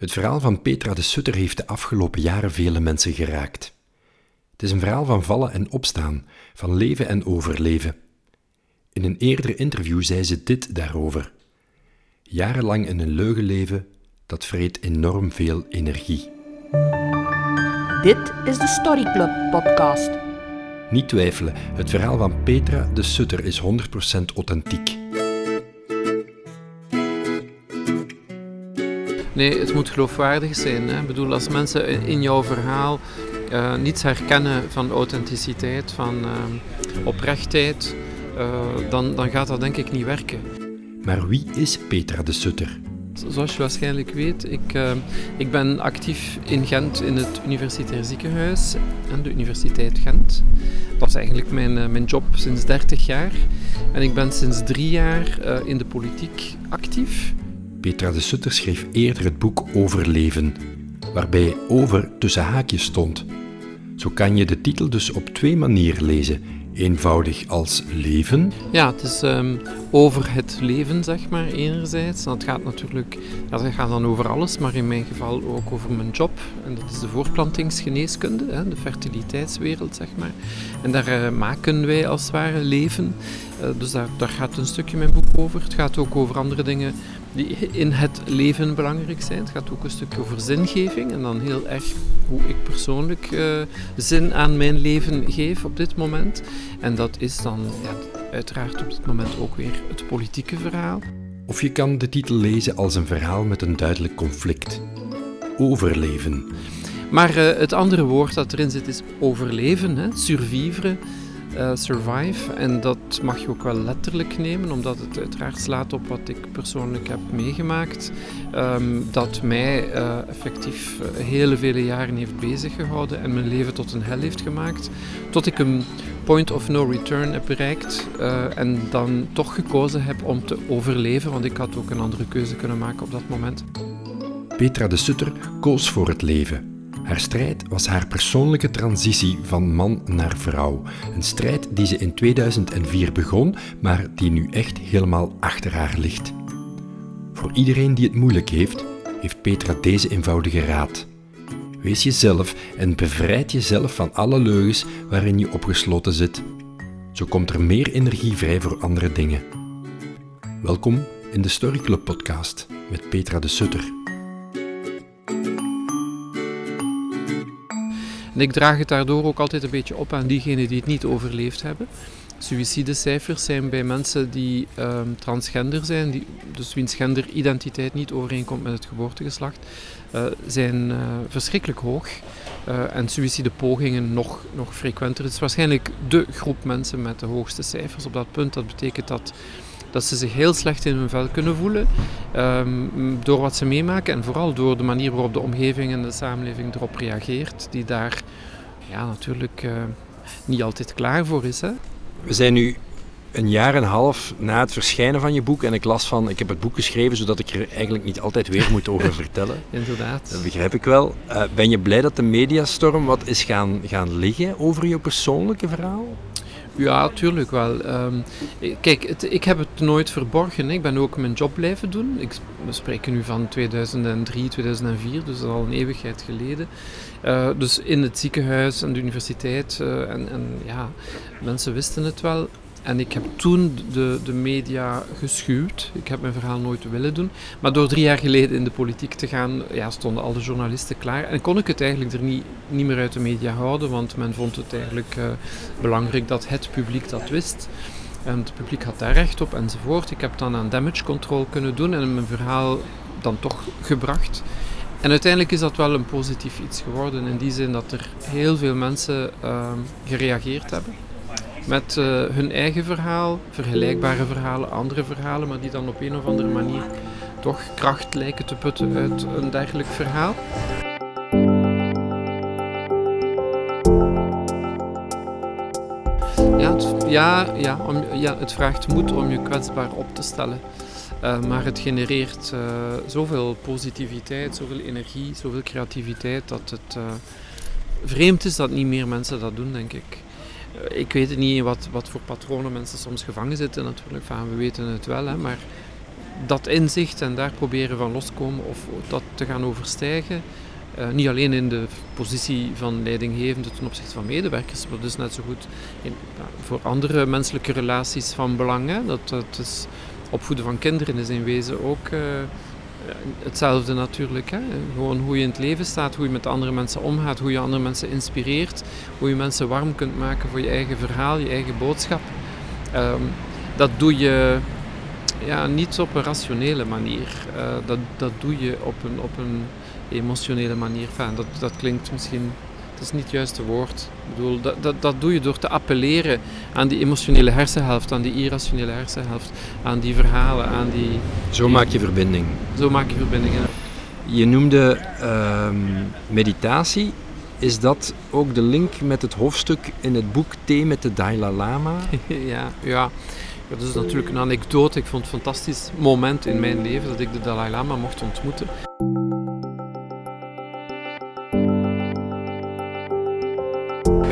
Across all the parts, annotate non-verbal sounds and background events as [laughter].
Het verhaal van Petra de Sutter heeft de afgelopen jaren vele mensen geraakt. Het is een verhaal van vallen en opstaan, van leven en overleven. In een eerder interview zei ze dit daarover. Jarenlang in een leugen leven, dat vreet enorm veel energie. Dit is de Story Club podcast. Niet twijfelen, het verhaal van Petra de Sutter is 100% authentiek. Nee, het moet geloofwaardig zijn. Hè. Ik bedoel, als mensen in jouw verhaal uh, niets herkennen van authenticiteit, van uh, oprechtheid, uh, dan, dan gaat dat denk ik niet werken. Maar wie is Petra de Sutter? Zoals je waarschijnlijk weet, ik, ik ben actief in Gent in het Universitair Ziekenhuis en de Universiteit Gent. Dat is eigenlijk mijn, mijn job sinds 30 jaar. En ik ben sinds drie jaar in de politiek actief. Petra de Sutter schreef eerder het boek Overleven, waarbij over tussen haakjes stond. Zo kan je de titel dus op twee manieren lezen. Eenvoudig als leven. Ja, het is um, over het leven, zeg maar, enerzijds. Dat gaat natuurlijk, ja, dat gaat dan over alles, maar in mijn geval ook over mijn job. En dat is de voorplantingsgeneeskunde, hè, de fertiliteitswereld, zeg maar. En daar uh, maken wij als het ware leven. Uh, dus daar, daar gaat een stukje mijn boek over. Het gaat ook over andere dingen die in het leven belangrijk zijn. Het gaat ook een stukje over zingeving en dan heel erg hoe ik persoonlijk uh, zin aan mijn leven geef op dit moment. En dat is dan ja, uiteraard op dit moment ook weer het politieke verhaal. Of je kan de titel lezen als een verhaal met een duidelijk conflict. Overleven. Maar uh, het andere woord dat erin zit is overleven, hè? survivre. Uh, survive. En dat mag je ook wel letterlijk nemen, omdat het uiteraard slaat op wat ik persoonlijk heb meegemaakt. Um, dat mij uh, effectief uh, hele vele jaren heeft bezig gehouden en mijn leven tot een hel heeft gemaakt. Tot ik een point of no return heb bereikt en dan toch gekozen heb om te overleven, want ik had ook een andere keuze kunnen maken op dat moment. Petra de Sutter koos voor het leven. Haar strijd was haar persoonlijke transitie van man naar vrouw. Een strijd die ze in 2004 begon, maar die nu echt helemaal achter haar ligt. Voor iedereen die het moeilijk heeft, heeft Petra deze eenvoudige raad. Wees jezelf en bevrijd jezelf van alle leugens waarin je opgesloten zit. Zo komt er meer energie vrij voor andere dingen. Welkom in de Story Club podcast met Petra de Sutter. En ik draag het daardoor ook altijd een beetje op aan diegenen die het niet overleefd hebben. Suïcidecijfers zijn bij mensen die um, transgender zijn, die, dus wiens genderidentiteit niet overeenkomt met het geboortegeslacht, uh, zijn uh, verschrikkelijk hoog. Uh, en suïcidepogingen nog, nog frequenter. Het is waarschijnlijk de groep mensen met de hoogste cijfers op dat punt. Dat betekent dat dat ze zich heel slecht in hun vel kunnen voelen um, door wat ze meemaken en vooral door de manier waarop de omgeving en de samenleving erop reageert, die daar ja, natuurlijk uh, niet altijd klaar voor is. Hè? We zijn nu een jaar en een half na het verschijnen van je boek en ik las van, ik heb het boek geschreven zodat ik er eigenlijk niet altijd weer moet over [laughs] vertellen. Inderdaad. Dat begrijp ik wel. Uh, ben je blij dat de mediastorm wat is gaan, gaan liggen over je persoonlijke verhaal? Ja, tuurlijk wel. Um, kijk, ik heb het nooit verborgen. Ik ben ook mijn job blijven doen. Ik, we spreken nu van 2003, 2004, dus dat is al een eeuwigheid geleden. Uh, dus in het ziekenhuis en de universiteit. Uh, en, en ja, mensen wisten het wel. En ik heb toen de, de media geschuwd. Ik heb mijn verhaal nooit willen doen. Maar door drie jaar geleden in de politiek te gaan, ja, stonden al de journalisten klaar. En kon ik het eigenlijk er niet, niet meer uit de media houden, want men vond het eigenlijk uh, belangrijk dat het publiek dat wist. En het publiek had daar recht op enzovoort. Ik heb dan aan damage control kunnen doen en mijn verhaal dan toch gebracht. En uiteindelijk is dat wel een positief iets geworden, in die zin dat er heel veel mensen uh, gereageerd hebben met uh, hun eigen verhaal, vergelijkbare verhalen, andere verhalen, maar die dan op een of andere manier toch kracht lijken te putten uit een dergelijk verhaal. Ja, het, ja, ja, om, ja, het vraagt moed om je kwetsbaar op te stellen. Uh, maar het genereert uh, zoveel positiviteit, zoveel energie, zoveel creativiteit dat het vreemd is dat niet meer mensen dat doen, denk ik. Ik weet niet wat, wat voor patronen mensen soms gevangen zitten natuurlijk. Enfin, we weten het wel, hè, maar dat inzicht en daar proberen van loskomen of dat te gaan overstijgen. Uh, niet alleen in de positie van leidinggevende ten opzichte van medewerkers, maar dus net zo goed in, voor andere menselijke relaties van belang. Hè. Dat, dat is, opvoeden van kinderen is in wezen ook uh, hetzelfde natuurlijk. Hè. Gewoon hoe je in het leven staat, hoe je met andere mensen omgaat, hoe je andere mensen inspireert, hoe je mensen warm kunt maken voor je eigen verhaal, je eigen boodschap. Um, dat doe je ja, niet op een rationele manier. Uh, dat, dat doe je op een, op een emotionele manier. Dat, dat klinkt misschien, dat is niet het juiste woord. Ik bedoel, dat, dat, dat doe je door te appelleren aan die emotionele hersenhelft, aan die irrationele hersenhelft, aan die verhalen, aan die... Zo maak je verbinding. Zo maak je verbindingen. Je noemde uh, meditatie. Is dat ook de link met het hoofdstuk in het boek Thee met de Dalai Lama? [laughs] ja, ja. Dat is natuurlijk een anekdote. Ik vond het een fantastisch moment in mijn leven dat ik de Dalai Lama mocht ontmoeten.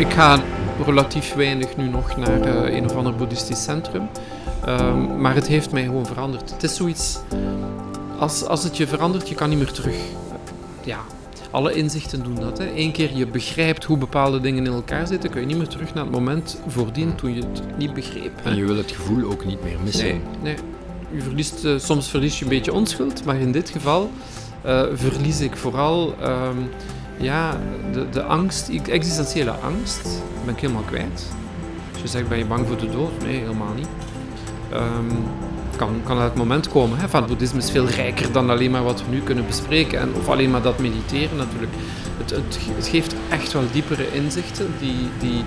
Ik ga relatief weinig nu nog naar uh, een of ander boeddhistisch centrum. Um, maar het heeft mij gewoon veranderd. Het is zoiets, als, als het je verandert, je kan niet meer terug. Ja, alle inzichten doen dat. Hè. Eén keer je begrijpt hoe bepaalde dingen in elkaar zitten, kun je niet meer terug naar het moment voordien toen je het niet begreep. Hè. En je wil het gevoel ook niet meer missen. Nee, nee. Je verliest, uh, soms verlies je een beetje onschuld, maar in dit geval uh, verlies ik vooral um, ja, de, de angst, existentiële angst, ben ik helemaal kwijt. Als je zegt, ben je bang voor de dood? Nee, helemaal niet. Um, kan, kan uit het moment komen. Hè, van het boeddhisme is veel rijker dan alleen maar wat we nu kunnen bespreken. En, of alleen maar dat mediteren natuurlijk. Het, het, het geeft echt wel diepere inzichten. Die, die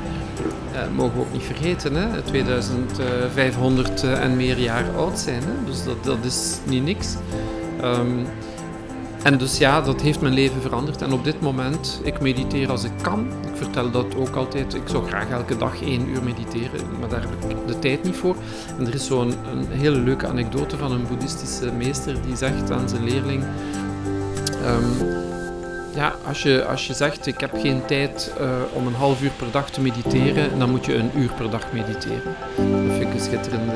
eh, mogen we ook niet vergeten. Hè, 2500 uh, en meer jaar oud zijn. Hè, dus dat, dat is niet niks. Um, en dus ja, dat heeft mijn leven veranderd. En op dit moment, ik mediteer als ik kan. Ik vertel dat ook altijd. Ik zou graag elke dag één uur mediteren, maar daar heb ik de tijd niet voor. En er is zo'n hele leuke anekdote van een boeddhistische meester die zegt aan zijn leerling... Um, ja, als je, als je zegt ik heb geen tijd uh, om een half uur per dag te mediteren, dan moet je een uur per dag mediteren. Dat vind ik een schitterende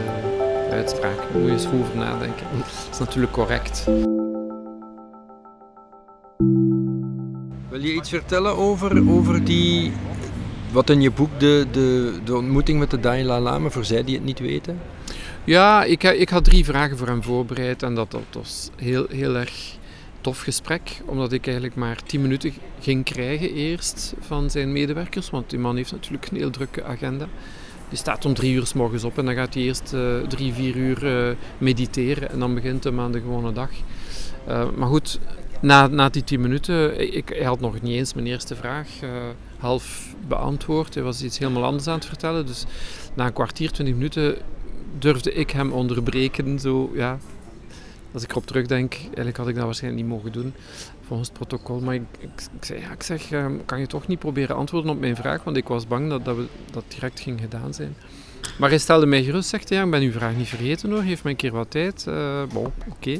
uitspraak. Moet je eens over nadenken. [laughs] Dat is natuurlijk correct. Wil je iets vertellen over, over die, wat in je boek de, de, de ontmoeting met de Dalai Lama, voor zij die het niet weten? Ja, ik, ik had drie vragen voor hem voorbereid en dat, was heel, heel erg tof gesprek, omdat ik eigenlijk maar tien minuten ging krijgen eerst van zijn medewerkers, want die man heeft natuurlijk een heel drukke agenda. Die staat om drie uur s morgens op en dan gaat hij eerst uh, drie, vier uur uh, mediteren en dan begint hem aan de gewone dag. Uh, maar goed, na, na die tien minuten, ik, had nog niet eens mijn eerste vraag uh, half beantwoord. Hij was iets helemaal anders aan het vertellen. Dus na een kwartier, twintig minuten durfde ik hem onderbreken. Zo, ja. Als ik erop terugdenk, eigenlijk had ik dat waarschijnlijk niet mogen doen volgens het protocol. Maar ik, ik, ik zei, ik zeg, uh, kan je toch niet proberen antwoorden op mijn vraag? Want ik was bang dat dat, we, dat direct ging gedaan zijn. Maar hij stelde mij gerust, zegt ja, ik ben uw vraag niet vergeten hoor, geef mij een keer wat tijd. Uh, bon, oké.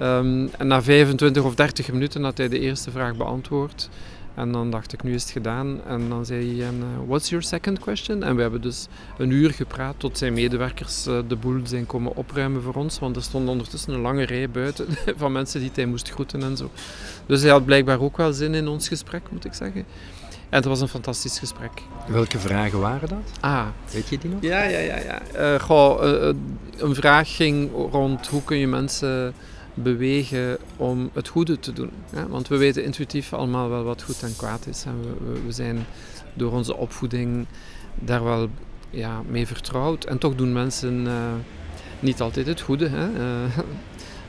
Um, en na 25 of 30 minuten had hij de eerste vraag beantwoord. En dan dacht ik, nu is het gedaan. En dan zei hij, uh, what's your second question? En we hebben dus een uur gepraat tot zijn medewerkers uh, de boel zijn komen opruimen voor ons. Want er stond ondertussen een lange rij buiten [laughs] van mensen die hij moest groeten en zo. Dus hij had blijkbaar ook wel zin in ons gesprek, moet ik zeggen. En het was een fantastisch gesprek. Welke vragen waren dat? Ah. Weet je die nog? Ja, ja, ja. ja. Uh, goh, een vraag ging rond hoe kun je mensen bewegen om het goede te doen. Want we weten intuïtief allemaal wel wat goed en kwaad is. En we, we, zijn door onze opvoeding daar wel ja, mee vertrouwd. En toch doen mensen uh, niet altijd het goede. Hè? Uh,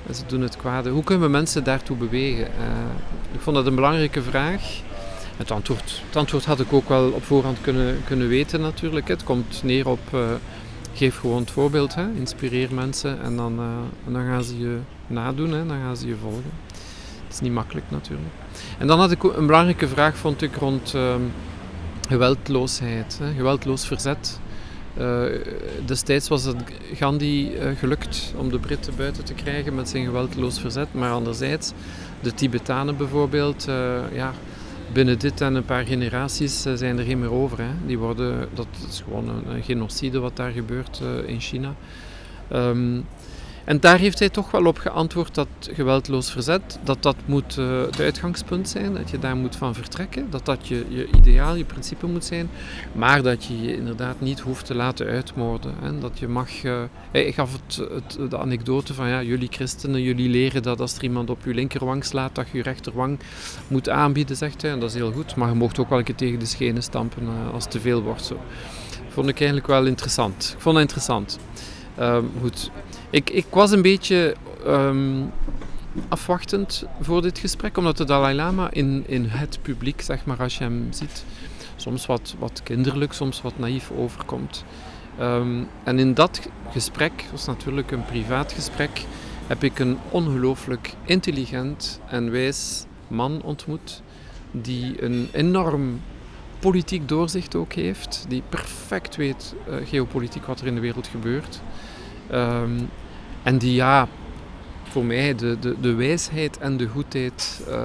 [laughs] ze doen het kwade. Hoe kunnen we mensen daartoe bewegen? Uh, ik vond dat een belangrijke vraag. Het antwoord, het antwoord had ik ook wel op voorhand kunnen, kunnen weten natuurlijk. Het komt neer op geef gewoon het voorbeeld, hè. inspireer mensen en dan, en dan gaan ze je nadoen, hè, dan gaan ze je volgen. Het is niet makkelijk natuurlijk. En dan had ik een belangrijke vraag, vond ik, rond uh, geweldloosheid, hè, geweldloos verzet. Uh, destijds was het Gandhi uh, gelukt om de Britten buiten te krijgen met zijn geweldloos verzet, maar anderzijds, de Tibetanen bijvoorbeeld, uh, ja, binnen dit en een paar generaties zijn er geen meer over. Hè. Die worden, dat is gewoon een, genocide wat daar gebeurt in China. Um, en daar heeft hij toch wel op geantwoord dat geweldloos verzet, dat dat moet uh, het uitgangspunt zijn, dat je daar moet van vertrekken, dat dat je, je ideaal, je principe moet zijn, maar dat je je inderdaad niet hoeft te laten uitmoorden. Hè. Dat je mag, uh, hij gaf het, het, de anekdote van ja, jullie christenen, jullie leren dat als er iemand op je linkerwang slaat, dat je je rechterwang moet aanbieden, zegt hij, en dat is heel goed, maar je mocht ook wel een keer tegen de schenen stampen uh, als het te veel wordt. Zo. Vond ik eigenlijk wel interessant. Ik vond het interessant. Um, goed. Ik, ik was een beetje um, afwachtend voor dit gesprek, omdat de Dalai Lama in, in het publiek, zeg maar, als je hem ziet, soms wat, wat kinderlijk, soms wat naïef overkomt. Um, en in dat gesprek, was natuurlijk een privaat gesprek, heb ik een ongelooflijk intelligent en wijs man ontmoet, die een enorm politiek doorzicht ook heeft, die perfect weet uh, geopolitiek wat er in de wereld gebeurt. Um, en die ja, voor mij de, de, de wijsheid en de goedheid uh,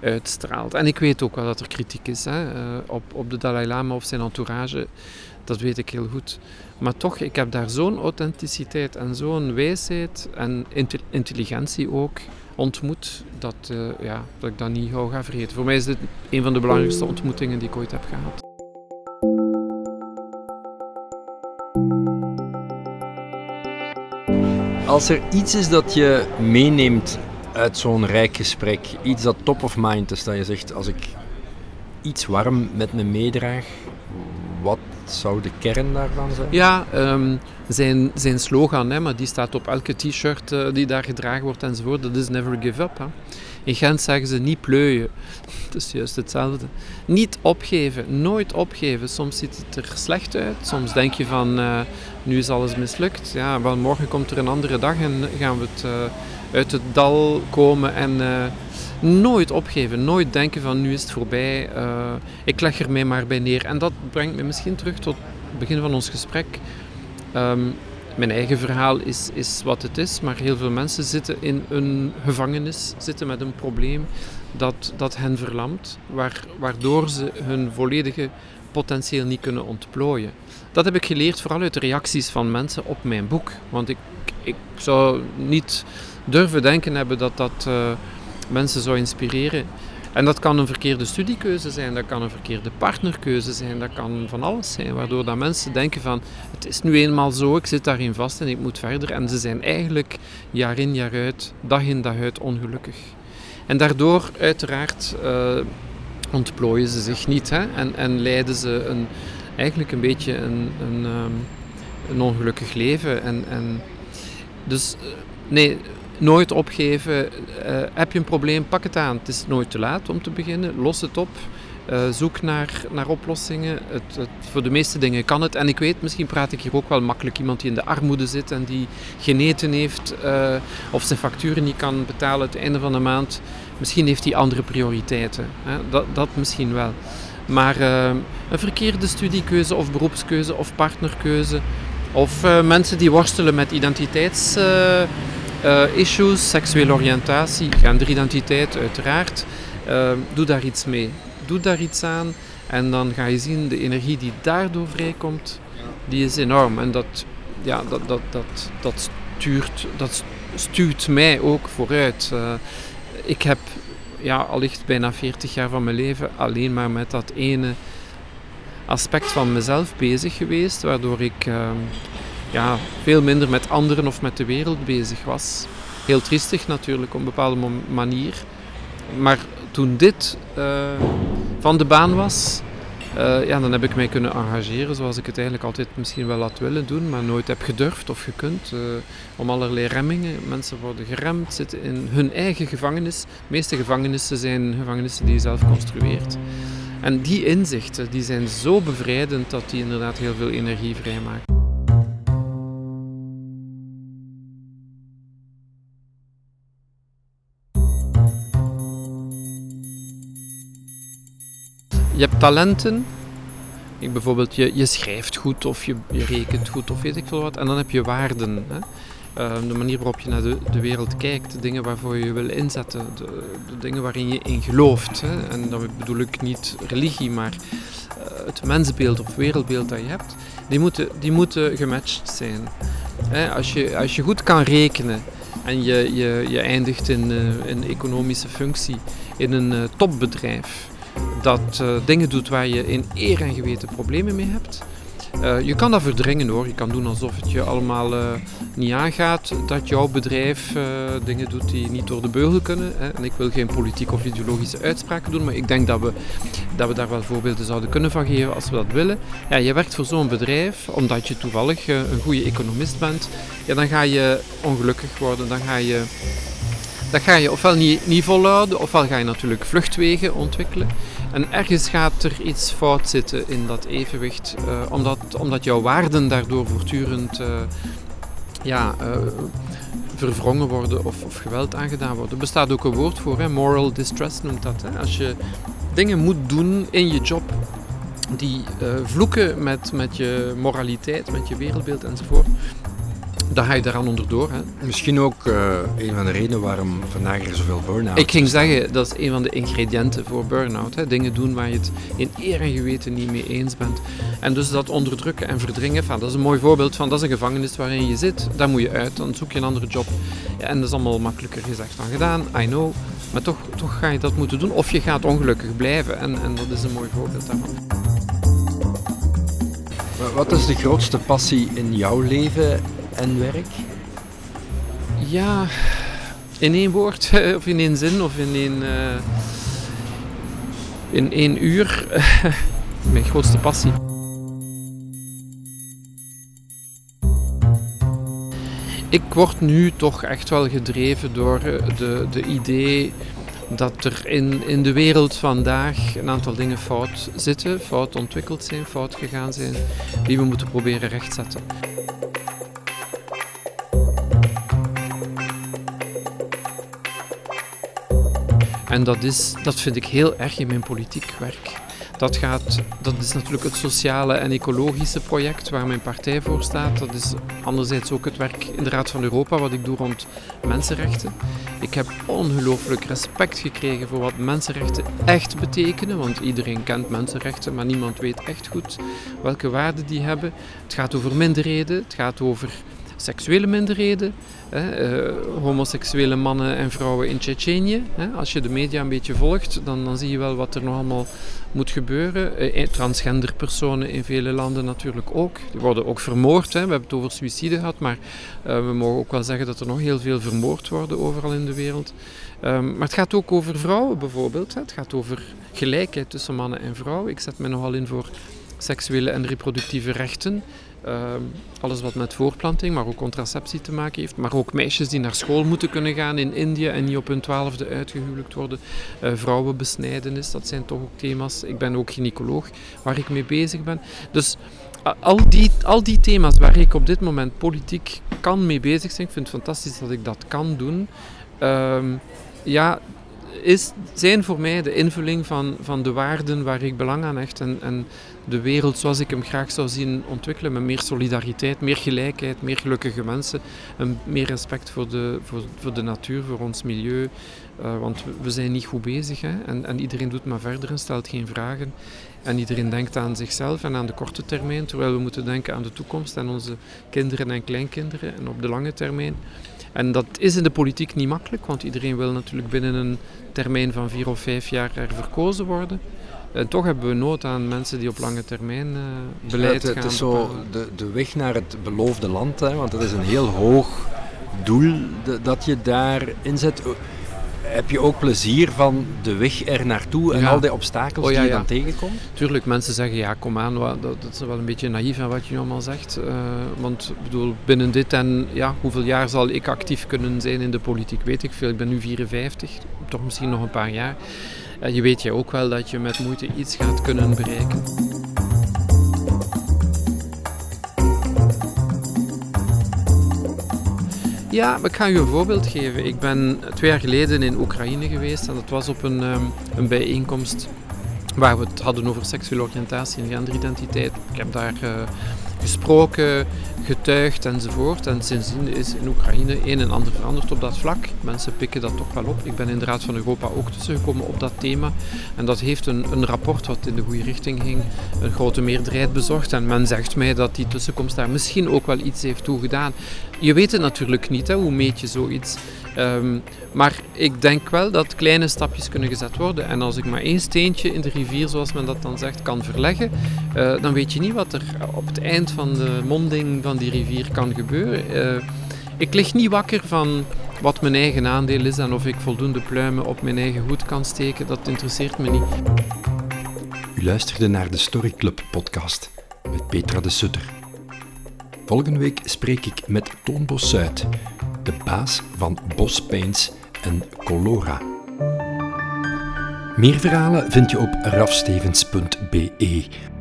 uitstraalt. En ik weet ook wel dat er kritiek is hè, uh, op, op de Dalai Lama of zijn entourage. Dat weet ik heel goed. Maar toch, ik heb daar zo'n authenticiteit en zo'n wijsheid en intelligentie ook ontmoet, dat, uh, ja, dat ik dat niet gauw ga vergeten. Voor mij is dit een van de belangrijkste ontmoetingen die ik ooit heb gehad. Als er iets is dat je meeneemt uit zo'n rijk gesprek, iets dat top of mind is, dat je zegt, als ik iets warm met me meedraag, wat zou de kern daarvan zijn? Ja, um, zijn, zijn slogan, hè, maar die staat op elke t-shirt uh, die daar gedragen wordt enzovoort, dat is never give up. Hè. In Gent zeggen ze niet pleuien. [laughs] Het is juist hetzelfde. Niet opgeven, nooit opgeven. Soms ziet het er slecht uit. Soms denk je van uh, nu is alles mislukt. Ja, wel morgen komt er een andere dag en gaan we het uh, uit het dal komen en uh, nooit opgeven. Nooit denken van nu is het voorbij. ik leg er mij maar bij neer. En dat brengt me misschien terug tot het begin van ons gesprek. Um, mijn eigen verhaal is, is wat het is, maar heel veel mensen zitten in een gevangenis, zitten met een probleem dat, dat hen verlamt, waardoor ze hun volledige potentieel niet kunnen ontplooien. Dat heb ik geleerd vooral uit de reacties van mensen op mijn boek. Want ik, ik zou niet durven denken hebben dat dat uh, mensen zou inspireren. En dat kan een verkeerde studiekeuze zijn, dat kan een verkeerde partnerkeuze zijn, dat kan van alles zijn. Waardoor dat mensen denken van, het is nu eenmaal zo, ik zit daarin vast en ik moet verder. En ze zijn eigenlijk jaar in jaar uit, dag in dag uit ongelukkig. En daardoor uiteraard uh, ontplooien ze zich niet hè? En, en leiden ze een, eigenlijk een beetje een, een, um, een ongelukkig leven. En, en dus nee, nooit opgeven. Uh, heb je een probleem, pak het aan. Het is nooit te laat om te beginnen. Los het op. Uh, zoek naar, naar oplossingen. Het, het, voor de meeste dingen kan het. En ik weet, misschien praat ik hier ook wel makkelijk iemand die in de armoede zit en die geneten heeft uh, of zijn facturen niet kan betalen het einde van de maand. Misschien heeft hij andere prioriteiten. Hè? Dat, dat misschien wel. Maar een verkeerde studiekeuze of beroepskeuze of partnerkeuze of mensen die worstelen met identiteits issues, seksuele oriëntatie, genderidentiteit uiteraard. Uh, doe daar iets mee. Doe daar iets aan en dan ga je zien de energie die daardoor vrijkomt, die is enorm. En dat, ja, dat, dat, dat, dat, stuurt, dat stuurt mij ook vooruit. Uh, ik heb ja, allicht bijna 40 jaar van mijn leven alleen maar met dat ene aspect van mezelf bezig geweest, waardoor ik ehm, ja, veel minder met anderen of met de wereld bezig was. Heel triestig natuurlijk op een bepaalde manier. Maar toen dit uh, van de baan was, uh, ja, dan heb ik mij kunnen engageren zoals ik het eigenlijk altijd misschien wel had willen doen, maar nooit heb gedurfd of gekund. Uh, om allerlei remmingen. Mensen worden geremd, zitten in hun eigen gevangenis. De meeste gevangenissen zijn gevangenissen die je zelf construeert. En die inzichten die zijn zo bevrijdend dat die inderdaad heel veel energie vrijmaken. Hebt talenten. Ik, bijvoorbeeld, je, je schrijft goed of je, je rekent goed of weet ik veel wat. En dan heb je waarden. Hè. Uh, de manier waarop je naar de, de, wereld kijkt, de dingen waarvoor je wil inzetten, de, de dingen waarin je in gelooft. Hè. En dan bedoel ik niet religie, maar uh, het mensbeeld of wereldbeeld dat je hebt, die moeten, die moeten gematcht zijn. als, je, als je goed kan rekenen en je, je, je eindigt in een economische functie in een uh, topbedrijf dat uh, dingen doet waar je in eer en geweten problemen mee hebt, uh, je kan dat verdringen hoor. Je kan doen alsof het je allemaal uh, niet aangaat dat jouw bedrijf dingen doet die niet door de beugel kunnen. Hè. En ik wil geen politiek of ideologische uitspraken doen, maar ik denk dat we, dat we daar wel voorbeelden zouden kunnen van geven als we dat willen. Ja, je werkt voor zo'n bedrijf omdat je toevallig een goede economist bent. Ja, dan ga je ongelukkig worden, dan ga je dat ga je ofwel niet, niet volhouden, ofwel ga je natuurlijk vluchtwegen ontwikkelen. En ergens gaat er iets fout zitten in dat evenwicht, uh, omdat, omdat jouw waarden daardoor voortdurend uh, ja, uh, verwrongen worden of, of, geweld aangedaan worden. Er bestaat ook een woord voor, hè? moral distress noemt dat. Hè? Als je dingen moet doen in je job die vloeken met, met je moraliteit, met je wereldbeeld enzovoort, dan ga je daaraan onderdoor. Hè. Misschien ook uh, een van de redenen waarom vandaag er zoveel burn-out Ik ging zeggen, dat is een van de ingrediënten voor burn-out. Hè. Dingen doen waar je het in eer en geweten niet mee eens bent. En dus dat onderdrukken en verdringen, dat is een mooi voorbeeld van, dat is een gevangenis waarin je zit. Daar moet je uit, dan zoek je een andere job. Ja, en dat is allemaal makkelijker gezegd dan gedaan, I know. Maar toch, toch ga je dat moeten doen. Of je gaat ongelukkig blijven. En, en dat is een mooi voorbeeld daarvan. Wat is de grootste passie in jouw leven en werk? Ja, in één woord, [laughs] of in één zin, of in één, uh, in één uur. [laughs] Mijn grootste passie. Ik word nu toch echt wel gedreven door de, de idee dat er in, in de wereld vandaag een aantal dingen fout zitten, fout ontwikkeld zijn, fout gegaan zijn, die we moeten proberen rechtzetten. En dat, is, dat vind ik heel erg in mijn politiek werk. Dat, gaat, dat is natuurlijk het sociale en ecologische project waar mijn partij voor staat. Dat is anderzijds ook het werk in de Raad van Europa, wat ik doe rond mensenrechten. Ik heb ongelooflijk respect gekregen voor wat mensenrechten echt betekenen, want iedereen kent mensenrechten, maar niemand weet echt goed welke waarden die hebben. Het gaat over minderheden, het gaat over seksuele minderheden, uh, homoseksuele mannen en vrouwen in Tsjetsjenië. Als je de media een beetje volgt, dan, dan zie je wel wat er nog allemaal moet gebeuren. Uh, transgender personen in vele landen natuurlijk ook. Die worden ook vermoord. Hè. We hebben het over suïcide gehad, maar we mogen ook wel zeggen dat er nog heel veel vermoord worden overal in de wereld. Um, maar het gaat ook over vrouwen bijvoorbeeld. Hè. Het gaat over gelijkheid tussen mannen en vrouwen. Ik zet me nogal in voor seksuele en reproductieve rechten. Uh, alles wat met voorplanting, maar ook contraceptie te maken heeft. Maar ook meisjes die naar school moeten kunnen gaan in Indië en niet op hun twaalfde uitgehuwelijkt worden. Uh, vrouwenbesnijdenis, dat zijn toch ook thema's. Ik ben ook gynaecoloog waar ik mee bezig ben. Dus al die, al die thema's waar ik op dit moment politiek kan mee bezig zijn, ik vind het fantastisch dat ik dat kan doen. Uh, ja, is, zijn voor mij de invulling van, van de waarden waar ik belang aan hecht. En, en de wereld zoals ik hem graag zou zien ontwikkelen. Met meer solidariteit, meer gelijkheid, meer gelukkige mensen. En meer respect voor de, voor, voor de natuur, voor ons milieu. Uh, want we zijn niet goed bezig. Hè? En, en iedereen doet maar verder en stelt geen vragen. En iedereen denkt aan zichzelf en aan de korte termijn. Terwijl we moeten denken aan de toekomst en onze kinderen en kleinkinderen. En op de lange termijn. En dat is in de politiek niet makkelijk, want iedereen wil natuurlijk binnen een termijn van vier of vijf jaar er verkozen worden. En toch hebben we nood aan mensen die op lange termijn uh, beleid ja, het, gaan Het is zo de, de weg naar het beloofde land, hè, want dat is een heel hoog doel dat je daar inzet heb je ook plezier van de weg er naartoe en ja. al die obstakels oh, ja, die je dan tegenkomt? Tuurlijk, mensen zeggen ja, kom aan, dat, dat is wel een beetje naïef aan wat je nu allemaal zegt. Uh, want bedoel, binnen dit en ja, hoeveel jaar zal ik actief kunnen zijn in de politiek, weet ik veel. Ik ben nu 54, toch misschien nog een paar jaar. Uh, je weet je ook wel dat je met moeite iets gaat kunnen bereiken. Ja, ik ga u een voorbeeld geven. Ik ben twee jaar geleden in Oekraïne geweest en dat was op een, um, een bijeenkomst waar we het hadden over seksuele oriëntatie en genderidentiteit. Ik heb daar uh, gesproken, getuigd enzovoort. En sindsdien is in Oekraïne een en ander veranderd op dat vlak. Mensen pikken dat toch wel op. Ik ben in de Raad van Europa ook tussengekomen op dat thema. En dat heeft een, een rapport wat in de goede richting ging, een grote meerderheid bezorgd. En men zegt mij dat die tussenkomst daar misschien ook wel iets heeft toegedaan. Je weet het natuurlijk niet, hè, hoe meet je zoiets. Um, maar ik denk wel dat kleine stapjes kunnen gezet worden. En als ik maar één steentje in de rivier, zoals men dat dan zegt, kan verleggen, uh, dan weet je niet wat er op het eind van de monding van die rivier kan gebeuren. Uh, ik lig niet wakker van wat mijn eigen aandeel is en of ik voldoende pluimen op mijn eigen hoed kan steken. Dat interesseert me niet. U luisterde naar de Story Club podcast met Petra de Sutter. Volgende week spreek ik met Toon Zuid, de baas van Bos Paints en Colora. Meer verhalen vind je op rafstevens.be.